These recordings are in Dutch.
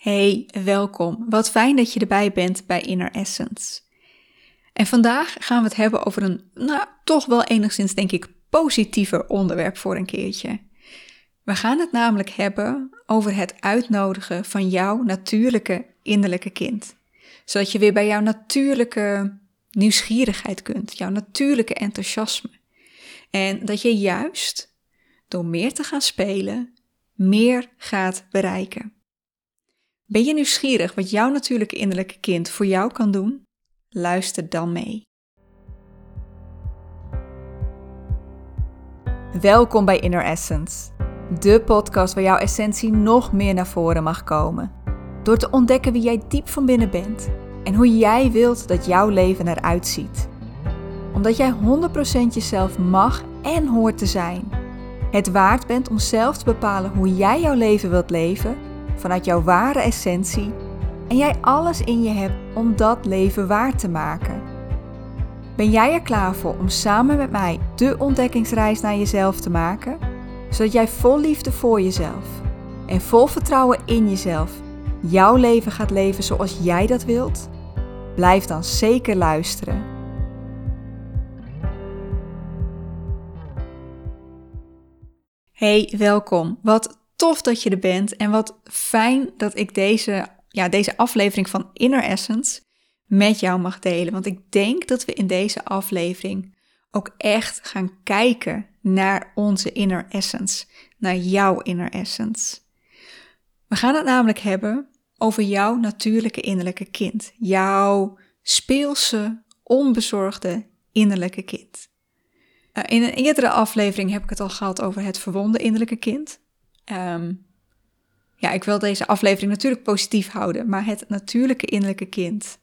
Hey, welkom. Wat fijn dat je erbij bent bij Inner Essence. En vandaag gaan we het hebben over een, nou, toch wel enigszins, denk ik, positiever onderwerp voor een keertje. We gaan het namelijk hebben over het uitnodigen van jouw natuurlijke innerlijke kind. Zodat je weer bij jouw natuurlijke nieuwsgierigheid kunt, jouw natuurlijke enthousiasme. En dat je juist door meer te gaan spelen, meer gaat bereiken. Ben je nieuwsgierig wat jouw natuurlijke innerlijke kind voor jou kan doen? Luister dan mee. Welkom bij Inner Essence, de podcast waar jouw essentie nog meer naar voren mag komen. Door te ontdekken wie jij diep van binnen bent en hoe jij wilt dat jouw leven eruit ziet. Omdat jij 100% jezelf mag en hoort te zijn. Het waard bent om zelf te bepalen hoe jij jouw leven wilt leven vanuit jouw ware essentie en jij alles in je hebt om dat leven waar te maken. Ben jij er klaar voor om samen met mij de ontdekkingsreis naar jezelf te maken, zodat jij vol liefde voor jezelf en vol vertrouwen in jezelf jouw leven gaat leven zoals jij dat wilt? Blijf dan zeker luisteren. Hey, welkom. Wat tof dat je er bent en wat fijn dat ik deze, ja, deze aflevering van Inner Essence met jou mag delen. Want ik denk dat we in deze aflevering ook echt gaan kijken naar onze inner essence, naar jouw inner essence. We gaan het namelijk hebben over jouw natuurlijke innerlijke kind, jouw speelse, onbezorgde innerlijke kind. Eh, in een eerdere aflevering heb ik het al gehad over het verwonde innerlijke kind. Ehm, ja, ik wil deze aflevering natuurlijk positief houden, maar het natuurlijke innerlijke kind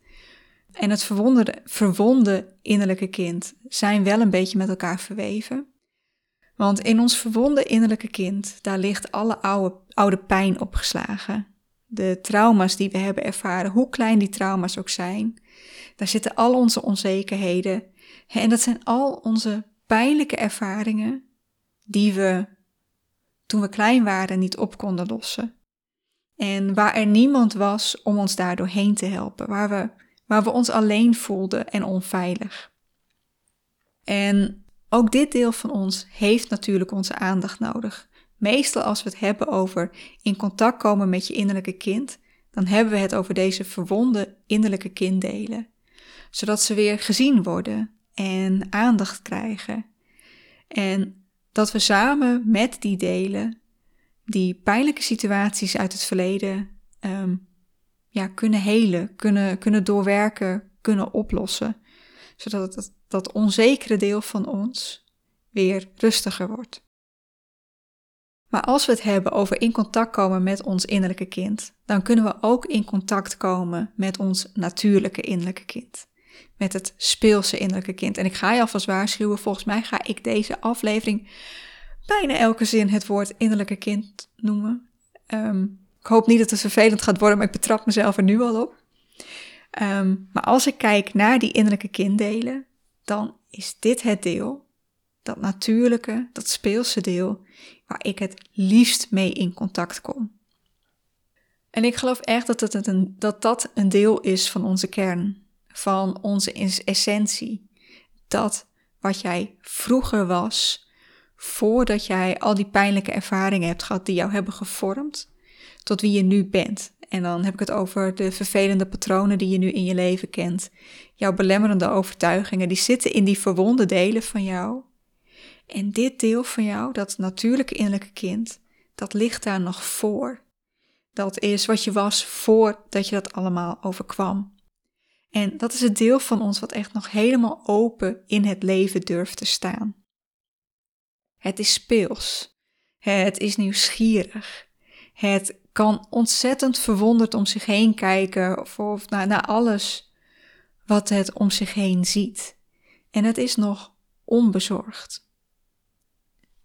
en het verwonde, verwonde innerlijke kind zijn wel een beetje met elkaar verweven. Want in ons verwonde innerlijke kind, daar ligt alle oude, oude pijn opgeslagen. De trauma's die we hebben ervaren, hoe klein die trauma's ook zijn, daar zitten al onze onzekerheden. En dat zijn al onze pijnlijke ervaringen die we toen we klein waren niet op konden lossen. En waar er niemand was om ons daardoor heen te helpen, waar we, waar we ons alleen voelden en onveilig. En ook dit deel van ons heeft natuurlijk onze aandacht nodig. Meestal als we het hebben over in contact komen met je innerlijke kind, dan hebben we het over deze verwonde innerlijke kinddelen, zodat ze weer gezien worden en aandacht krijgen. En dat we samen met die delen die pijnlijke situaties uit het verleden ehm, ja, kunnen helen, kunnen, kunnen doorwerken, kunnen oplossen. Zodat het, dat onzekere deel van ons weer rustiger wordt. Maar als we het hebben over in contact komen met ons innerlijke kind, dan kunnen we ook in contact komen met ons natuurlijke innerlijke kind met het speelse innerlijke kind. En ik ga je alvast waarschuwen, volgens mij ga ik deze aflevering bijna elke zin het woord innerlijke kind noemen. Ehm, ik hoop niet dat het vervelend gaat worden, maar ik betrap mezelf er nu al op. Ehm, maar als ik kijk naar die innerlijke kinddelen, dan is dit het deel, dat natuurlijke, dat speelse deel, waar ik het liefst mee in contact kom. En ik geloof echt dat, het een, dat dat een deel is van onze kern van onze essentie. Dat wat jij vroeger was, voordat jij al die pijnlijke ervaringen hebt gehad die jou hebben gevormd, tot wie je nu bent. En dan heb ik het over de vervelende patronen die je nu in je leven kent. Jouw belemmerende overtuigingen, die zitten in die verwonde delen van jou. En dit deel van jou, dat natuurlijke innerlijke kind, dat ligt daar nog voor. Dat is wat je was voordat je dat allemaal overkwam. En dat is het deel van ons wat echt nog helemaal open in het leven durft te staan. Het is speels. Het is nieuwsgierig. Het kan ontzettend verwonderd om zich heen kijken of, of naar, naar alles wat het om zich heen ziet. En het is nog onbezorgd.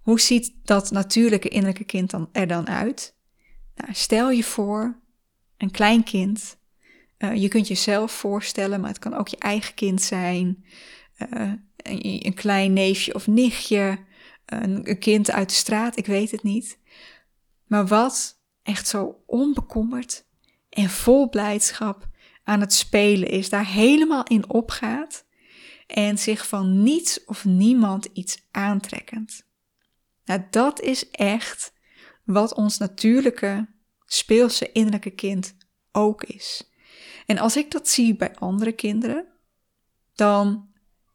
Hoe ziet dat natuurlijke innerlijke kind dan, er dan uit? Nou, stel je voor een klein kind uh, je kunt jezelf voorstellen, maar het kan ook je eigen kind zijn, een, een, klein neefje of nichtje, een, een kind uit de straat, ik weet het niet. Maar wat echt zo onbekommerd en vol blijdschap aan het spelen is, daar helemaal in opgaat en zich van niets of niemand iets aantrekkend. Nou, dat is echt wat ons natuurlijke, speelse innerlijke kind ook is. En als ik dat zie bij andere kinderen, dan,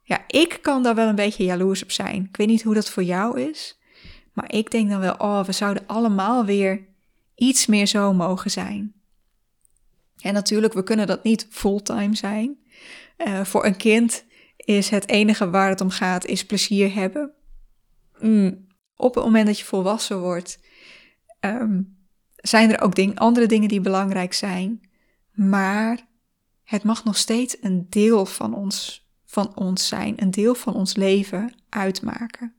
ja, ik kan daar wel een beetje jaloers op zijn. Ik weet niet hoe dat voor jou is, maar ik denk dan wel, oh, we zouden allemaal weer iets meer zo mogen zijn. En natuurlijk, we kunnen dat niet fulltime zijn. Uh, voor een kind is het enige waar het om gaat, is plezier hebben. Mm, op het moment dat je volwassen wordt, ehm, zijn er ook ding, andere dingen die belangrijk zijn. Maar het mag nog steeds een deel van ons, van ons zijn, een deel van ons leven uitmaken.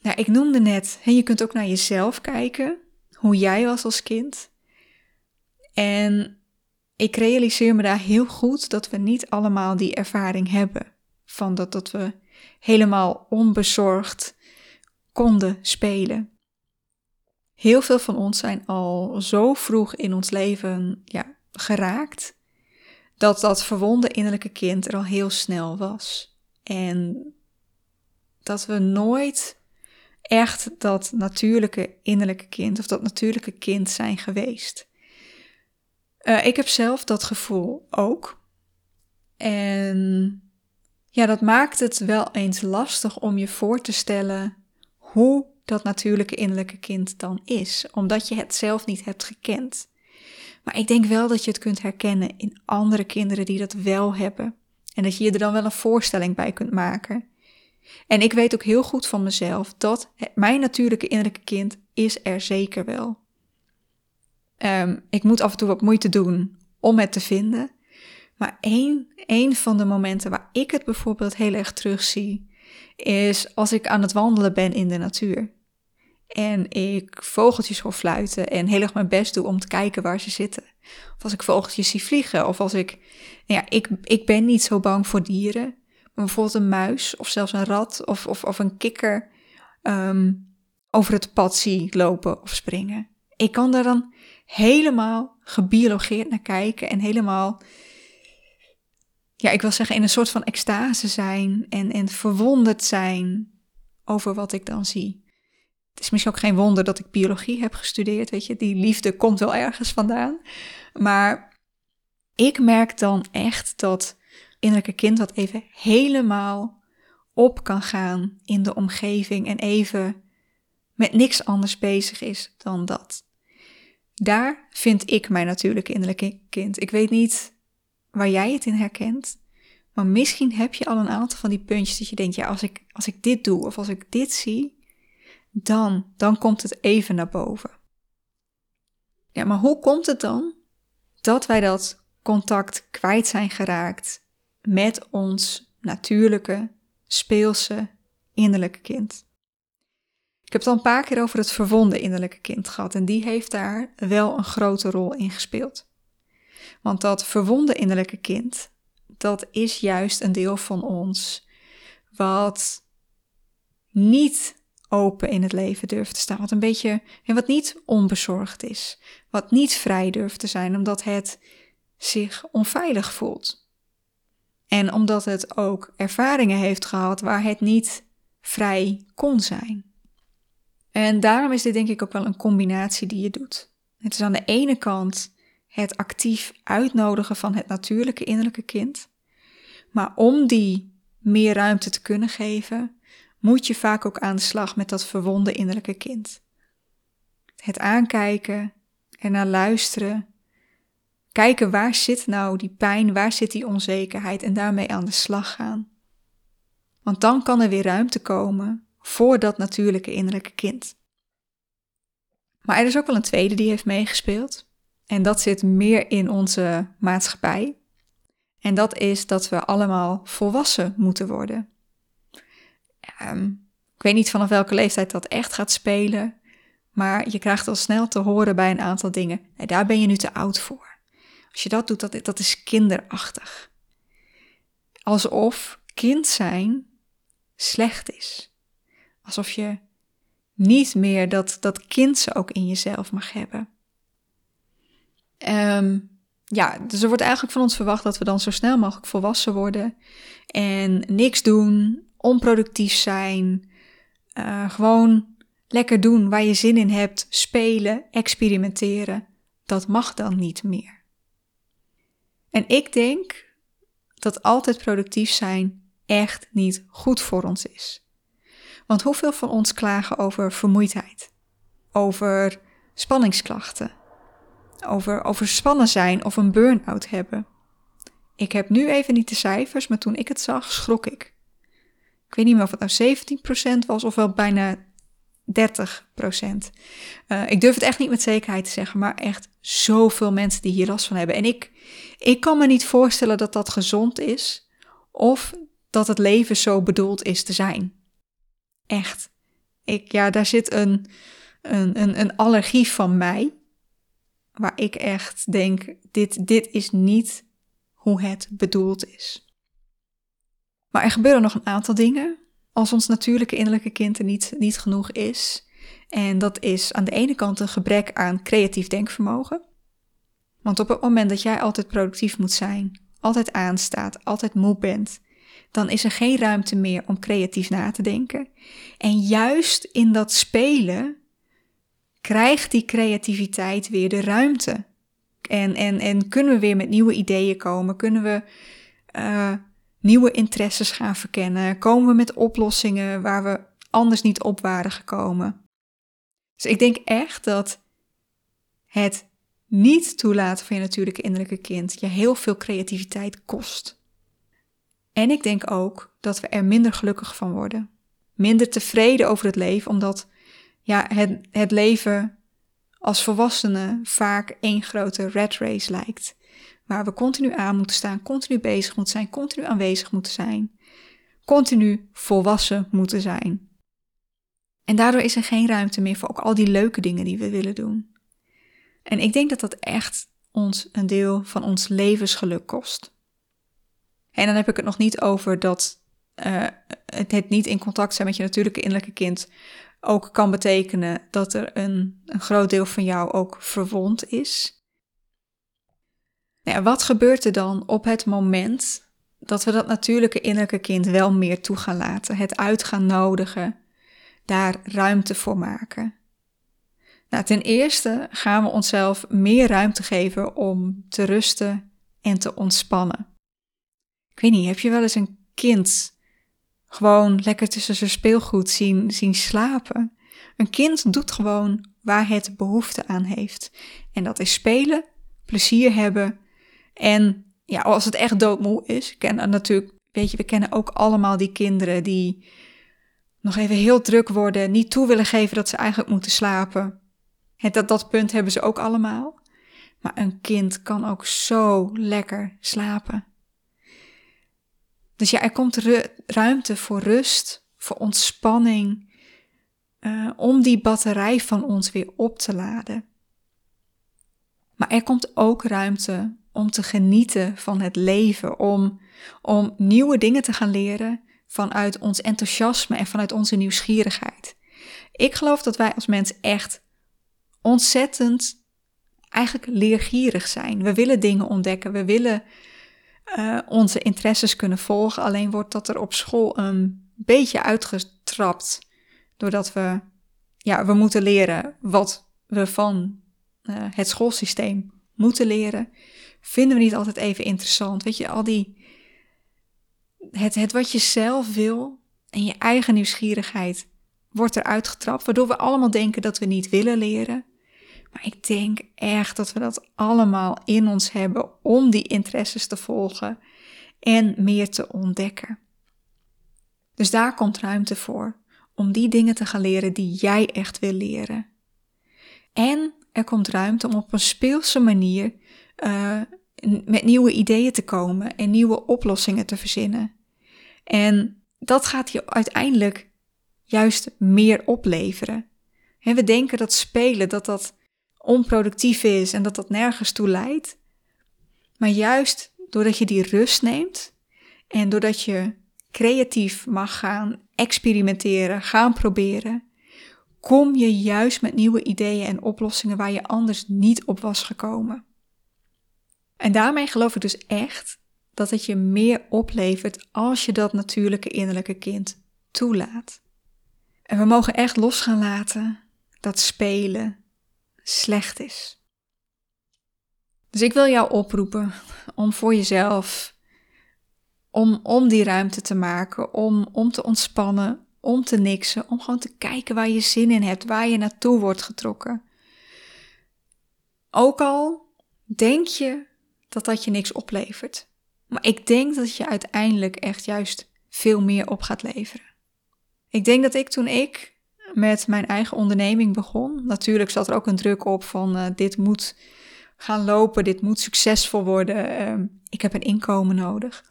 Nou, ik noemde net, hè, je kunt ook naar jezelf kijken, hoe jij was als kind. En ik realiseer me daar heel goed dat we niet allemaal die ervaring hebben. Van dat, dat we helemaal onbezorgd konden spelen. Heel veel van ons zijn al zo vroeg in ons leven ja, geraakt, dat dat verwonde innerlijke kind er al heel snel was. En dat we nooit echt dat natuurlijke innerlijke kind of dat natuurlijke kind zijn geweest. Uh, ik heb zelf dat gevoel ook. En ja, dat maakt het wel eens lastig om je voor te stellen hoe dat natuurlijke innerlijke kind dan is, omdat je het zelf niet hebt gekend. Maar ik denk wel dat je het kunt herkennen in andere kinderen die dat wel hebben. En dat je je er dan wel een voorstelling bij kunt maken. En ik weet ook heel goed van mezelf dat mijn natuurlijke innerlijke kind is er zeker wel. Um, ik moet af en toe wat moeite doen om het te vinden. Maar één, één van de momenten waar ik het bijvoorbeeld heel erg terugzie, is als ik aan het wandelen ben in de natuur. En ik vogeltjes hoor fluiten en heel erg mijn best doe om te kijken waar ze zitten. Of als ik vogeltjes zie vliegen. Of als ik, nou ja, ik, ik ben niet zo bang voor dieren. Maar bijvoorbeeld een muis of zelfs een rat of, of, of een kikker um, over het pad zie lopen of springen. Ik kan daar dan helemaal gebiologeerd naar kijken en helemaal, ja, ik wil zeggen, in een soort van extase zijn en, en verwonderd zijn over wat ik dan zie. Het is misschien ook geen wonder dat ik biologie heb gestudeerd, weet je, die liefde komt wel ergens vandaan. Maar ik merk dan echt dat innerlijke kind wat even helemaal op kan gaan in de omgeving en even met niks anders bezig is dan dat. Daar vind ik mijn natuurlijke innerlijke kind. Ik weet niet waar jij het in herkent, maar misschien heb je al een aantal van die puntjes dat je denkt, ja, als ik, als ik dit doe of als ik dit zie, dan, dan komt het even naar boven. Ja, maar hoe komt het dan dat wij dat contact kwijt zijn geraakt met ons natuurlijke, speelse, innerlijke kind? Ik heb het al een paar keer over het verwonde innerlijke kind gehad en die heeft daar wel een grote rol in gespeeld. Want dat verwonde innerlijke kind, dat is juist een deel van ons wat niet open in het leven durft te staan, wat een beetje wat niet onbezorgd is, wat niet vrij durft te zijn omdat het zich onveilig voelt. En omdat het ook ervaringen heeft gehad waar het niet vrij kon zijn. En daarom is dit denk ik ook wel een combinatie die je doet. Het is aan de ene kant het actief uitnodigen van het natuurlijke innerlijke kind. Maar om die meer ruimte te kunnen geven, moet je vaak ook aan de slag met dat verwonde innerlijke kind. Het aankijken, ernaar luisteren, kijken waar zit nou die pijn, waar zit die onzekerheid en daarmee aan de slag gaan. Want dan kan er weer ruimte komen voor dat natuurlijke innerlijke kind. Maar er is ook wel een tweede die heeft meegespeeld. En dat zit meer in onze maatschappij. En dat is dat we allemaal volwassen moeten worden. Um, ik weet niet vanaf welke leeftijd dat echt gaat spelen. Maar je krijgt al snel te horen bij een aantal dingen. Nee, daar ben je nu te oud voor. Als je dat doet, dat, dat is kinderachtig. Alsof kind zijn slecht is. Alsof je niet meer dat, dat kind ze ook in jezelf mag hebben. Ehm, ja, dus er wordt eigenlijk van ons verwacht dat we dan zo snel mogelijk volwassen worden en niks doen, onproductief zijn, uh, gewoon lekker doen waar je zin in hebt, spelen, experimenteren. Dat mag dan niet meer. En ik denk dat altijd productief zijn echt niet goed voor ons is. Want hoeveel van ons klagen over vermoeidheid, over spanningsklachten, over overspannen zijn of een burn-out hebben? Ik heb nu even niet de cijfers, maar toen ik het zag, schrok ik. Ik weet niet meer of het nou 17% was of wel bijna 30 procent. Uh, ik durf het echt niet met zekerheid te zeggen, maar echt zoveel mensen die hier last van hebben. En ik, ik kan me niet voorstellen dat dat gezond is of dat het leven zo bedoeld is te zijn. Echt. Ik, ja, daar zit een, een, een, een allergie van mij, waar ik echt denk, dit, dit is niet hoe het bedoeld is. Maar er gebeuren nog een aantal dingen als ons natuurlijke innerlijke kind er niet, niet genoeg is. En dat is aan de ene kant een gebrek aan creatief denkvermogen. Want op het moment dat jij altijd productief moet zijn, altijd aanstaat, altijd moe bent, dan is er geen ruimte meer om creatief na te denken. En juist in dat spelen krijgt die creativiteit weer de ruimte. En, en, en kunnen we weer met nieuwe ideeën komen? Kunnen we uh, nieuwe interesses gaan verkennen? Komen we met oplossingen waar we anders niet op waren gekomen? Dus ik denk echt dat het niet toelaten van je natuurlijke innerlijke kind je heel veel creativiteit kost. En ik denk ook dat we er minder gelukkig van worden. Minder tevreden over het leven, omdat ja, het, het leven als volwassene vaak één grote red race lijkt waar we continu aan moeten staan, continu bezig moeten zijn, continu aanwezig moeten zijn, continu volwassen moeten zijn. En daardoor is er geen ruimte meer voor ook al die leuke dingen die we willen doen. En ik denk dat dat echt ons een deel van ons levensgeluk kost. En dan heb ik het nog niet over dat uh, het niet in contact zijn met je natuurlijke innerlijke kind ook kan betekenen dat er een, een groot deel van jou ook verwond is. Nou wat gebeurt er dan op het moment dat we dat natuurlijke innerlijke kind wel meer toe gaan laten, het uit gaan nodigen, daar ruimte voor maken? Nou, ten eerste gaan we onszelf meer ruimte geven om te rusten en te ontspannen. Ik weet niet, heb je wel eens een kind gewoon lekker tussen zijn speelgoed zien, zien slapen? Een kind doet gewoon waar het behoefte aan heeft. En dat is spelen, plezier hebben en ja, als het echt doodmoe is, ken natuurlijk, weet je, we kennen ook allemaal die kinderen die nog even heel druk worden, niet toe willen geven dat ze eigenlijk moeten slapen. Dat, dat punt hebben ze ook allemaal. Maar een kind kan ook zo lekker slapen. Dus ja, er komt ruimte voor rust, voor ontspanning, uh, om die batterij van ons weer op te laden. Maar er komt ook ruimte om te genieten van het leven, om, om nieuwe dingen te gaan leren vanuit ons enthousiasme en vanuit onze nieuwsgierigheid. Ik geloof dat wij als mens echt ontzettend eigenlijk leergierig zijn. We willen dingen ontdekken, we willen uh, onze interesses kunnen volgen. Alleen wordt dat er op school een beetje uitgetrapt, doordat we, ja, we moeten leren wat we van uh, het schoolsysteem moeten leren vinden we niet altijd even interessant. Weet je, al die. Het, het wat je zelf wil en je eigen nieuwsgierigheid wordt eruit getrapt, waardoor we allemaal denken dat we niet willen leren. Maar ik denk echt dat we dat allemaal in ons hebben om die interesses te volgen en meer te ontdekken. Dus daar komt ruimte voor om die dingen te gaan leren die jij echt wil leren. En er komt ruimte om op een speelse manier uh, met nieuwe ideeën te komen en nieuwe oplossingen te verzinnen. En dat gaat je uiteindelijk juist meer opleveren. En we denken dat spelen dat dat onproductief is en dat dat nergens toe leidt. Maar juist doordat je die rust neemt en doordat je creatief mag gaan experimenteren, gaan proberen, kom je juist met nieuwe ideeën en oplossingen waar je anders niet op was gekomen. En daarmee geloof ik dus echt dat het je meer oplevert als je dat natuurlijke innerlijke kind toelaat. En we mogen echt los gaan laten dat spelen slecht is. Dus ik wil jou oproepen om voor jezelf, om, om die ruimte te maken, om, om te ontspannen, om te niksen, om gewoon te kijken waar je zin in hebt, waar je naartoe wordt getrokken. Ook al denk je dat dat je niks oplevert. Maar ik denk dat je uiteindelijk echt juist veel meer op gaat leveren. Ik denk dat ik toen ik met mijn eigen onderneming begon, natuurlijk zat er ook een druk op van uh, dit moet gaan lopen, dit moet succesvol worden, uh, ik heb een inkomen nodig.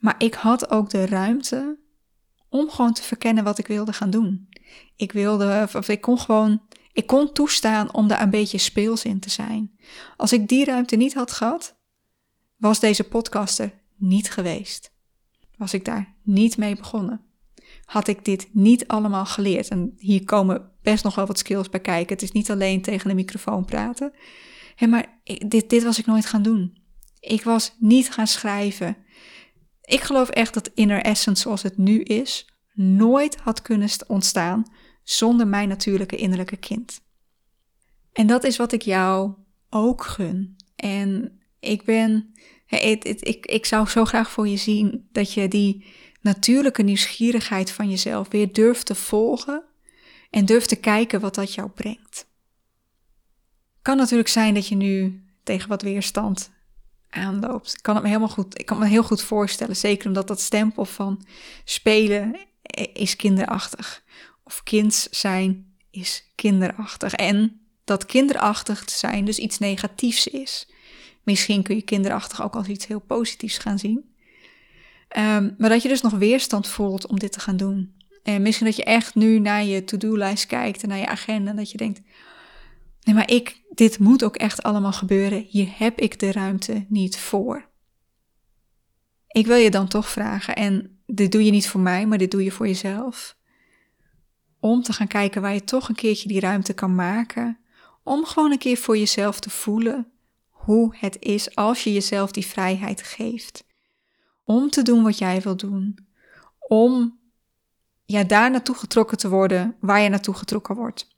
Maar ik had ook de ruimte om gewoon te verkennen wat ik wilde gaan doen. Ik wilde, of ik kon gewoon, ik kon toestaan om daar een beetje speels in te zijn. Als ik die ruimte niet had gehad, was deze podcaster niet geweest. Was ik daar niet mee begonnen. Had ik dit niet allemaal geleerd. En hier komen best nog wel wat skills bij kijken. Het is niet alleen tegen de microfoon praten. maar dit, dit was ik nooit gaan doen. Ik was niet gaan schrijven. Ik geloof echt dat Inner Essence zoals het nu is, nooit had kunnen ontstaan zonder mijn natuurlijke innerlijke kind. En dat is wat ik jou ook gun. En ik ben, ik, ik, ik zou zo graag voor je zien dat je die natuurlijke nieuwsgierigheid van jezelf weer durft te volgen en durft te kijken wat dat jou brengt. Kan natuurlijk zijn dat je nu tegen wat weerstand aanloopt. Ik kan het me helemaal goed, ik kan me heel goed voorstellen, zeker omdat dat stempel van spelen is kinderachtig of kinds zijn is kinderachtig en dat kinderachtig te zijn dus iets negatiefs is. Misschien kun je kinderachtig ook als iets heel positiefs gaan zien. Um, maar dat je dus nog weerstand voelt om dit te gaan doen. En misschien dat je echt nu naar je to-do-lijst kijkt en naar je agenda en dat je denkt, nee maar ik, dit moet ook echt allemaal gebeuren. Hier heb ik de ruimte niet voor. Ik wil je dan toch vragen, en dit doe je niet voor mij, maar dit doe je voor jezelf. Om te gaan kijken waar je toch een keertje die ruimte kan maken. Om gewoon een keer voor jezelf te voelen hoe het is als je jezelf die vrijheid geeft. Om te doen wat jij wil doen. Om ja, daar naartoe getrokken te worden waar je naartoe getrokken wordt.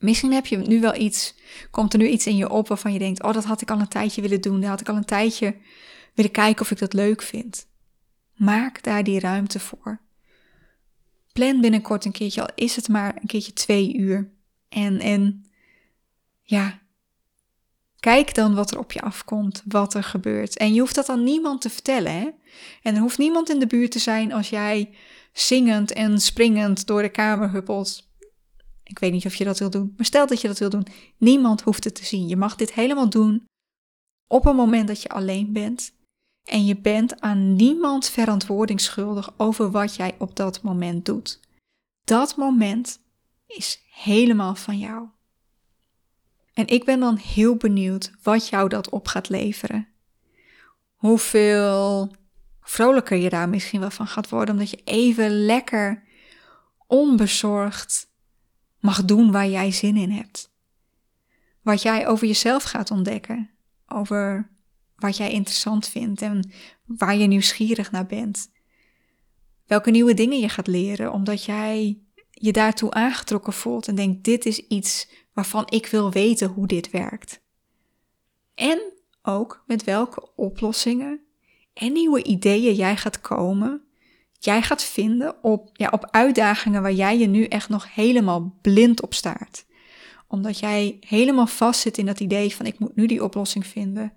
Misschien heb je nu wel iets, komt er nu iets in je op waarvan je denkt: Oh, dat had ik al een tijdje willen doen. Daar had ik al een tijdje willen kijken of ik dat leuk vind. Maak daar die ruimte voor. Plan binnenkort een keertje, al is het maar een keertje twee uur. En, en ja, Kijk dan wat er op je afkomt, wat er gebeurt. En je hoeft dat aan niemand te vertellen. En er hoeft niemand in de buurt te zijn als jij zingend en springend door de kamer huppelt. Ik weet niet of je dat wil doen, maar stel dat je dat wil doen. Niemand hoeft het te zien. Je mag dit helemaal doen op een moment dat je alleen bent. En je bent aan niemand verantwoording schuldig over wat jij op dat moment doet. Dat moment is helemaal van jou. En ik ben dan heel benieuwd wat jou dat op gaat leveren. Hoeveel vrolijker je daar misschien wel van gaat worden, omdat je even lekker onbezorgd mag doen waar jij zin in hebt. Wat jij over jezelf gaat ontdekken, over wat jij interessant vindt en waar je nieuwsgierig naar bent. Welke nieuwe dingen je gaat leren, omdat jij je daartoe aangetrokken voelt en denkt: dit is iets waarvan ik wil weten hoe dit werkt. En ook met welke oplossingen en nieuwe ideeën jij gaat komen, jij gaat vinden op, ja, op uitdagingen waar jij je nu echt nog helemaal blind op staart. Omdat jij helemaal vast zit in dat idee van ik moet nu die oplossing vinden.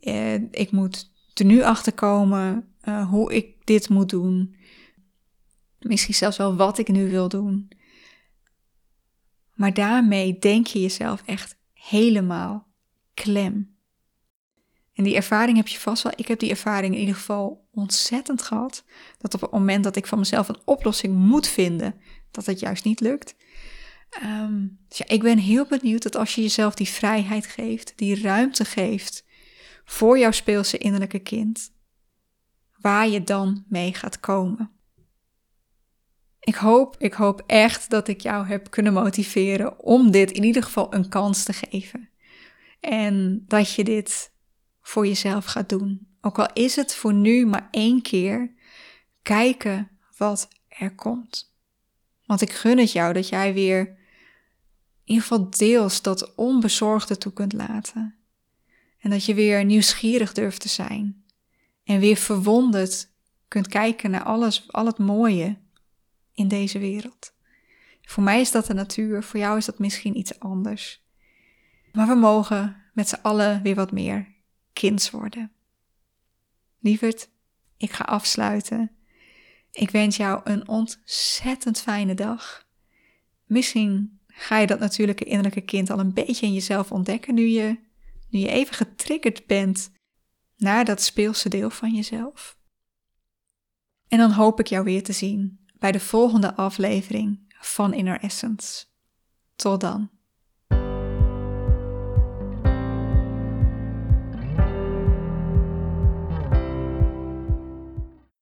Eh, ik moet er nu achter komen uh, hoe ik dit moet doen. Misschien zelfs wel wat ik nu wil doen. Maar daarmee denk je jezelf echt helemaal klem. En die ervaring heb je vast wel. Ik heb die ervaring in ieder geval ontzettend gehad. Dat op het moment dat ik van mezelf een oplossing moet vinden, dat het juist niet lukt. Ehm, dus ja, ik ben heel benieuwd dat als je jezelf die vrijheid geeft, die ruimte geeft voor jouw speelse innerlijke kind, waar je dan mee gaat komen. Ik hoop, ik hoop echt dat ik jou heb kunnen motiveren om dit in ieder geval een kans te geven. En dat je dit voor jezelf gaat doen. Ook al is het voor nu maar één keer, kijken wat er komt. Want ik gun het jou dat jij weer in ieder geval deels dat onbezorgde toe kunt laten. En dat je weer nieuwsgierig durft te zijn. En weer verwonderd kunt kijken naar alles, al het mooie in deze wereld. Voor mij is dat de natuur, voor jou is dat misschien iets anders. Maar we mogen met z'n allen weer wat meer kinds worden. Lieverd, ik ga afsluiten. Ik wens jou een ontzettend fijne dag. Misschien ga je dat natuurlijke innerlijke kind al een beetje in jezelf ontdekken nu je, nu je even getriggerd bent naar dat speelse deel van jezelf. En dan hoop ik jou weer te zien bij de volgende aflevering van Inner Essence. Tot dan.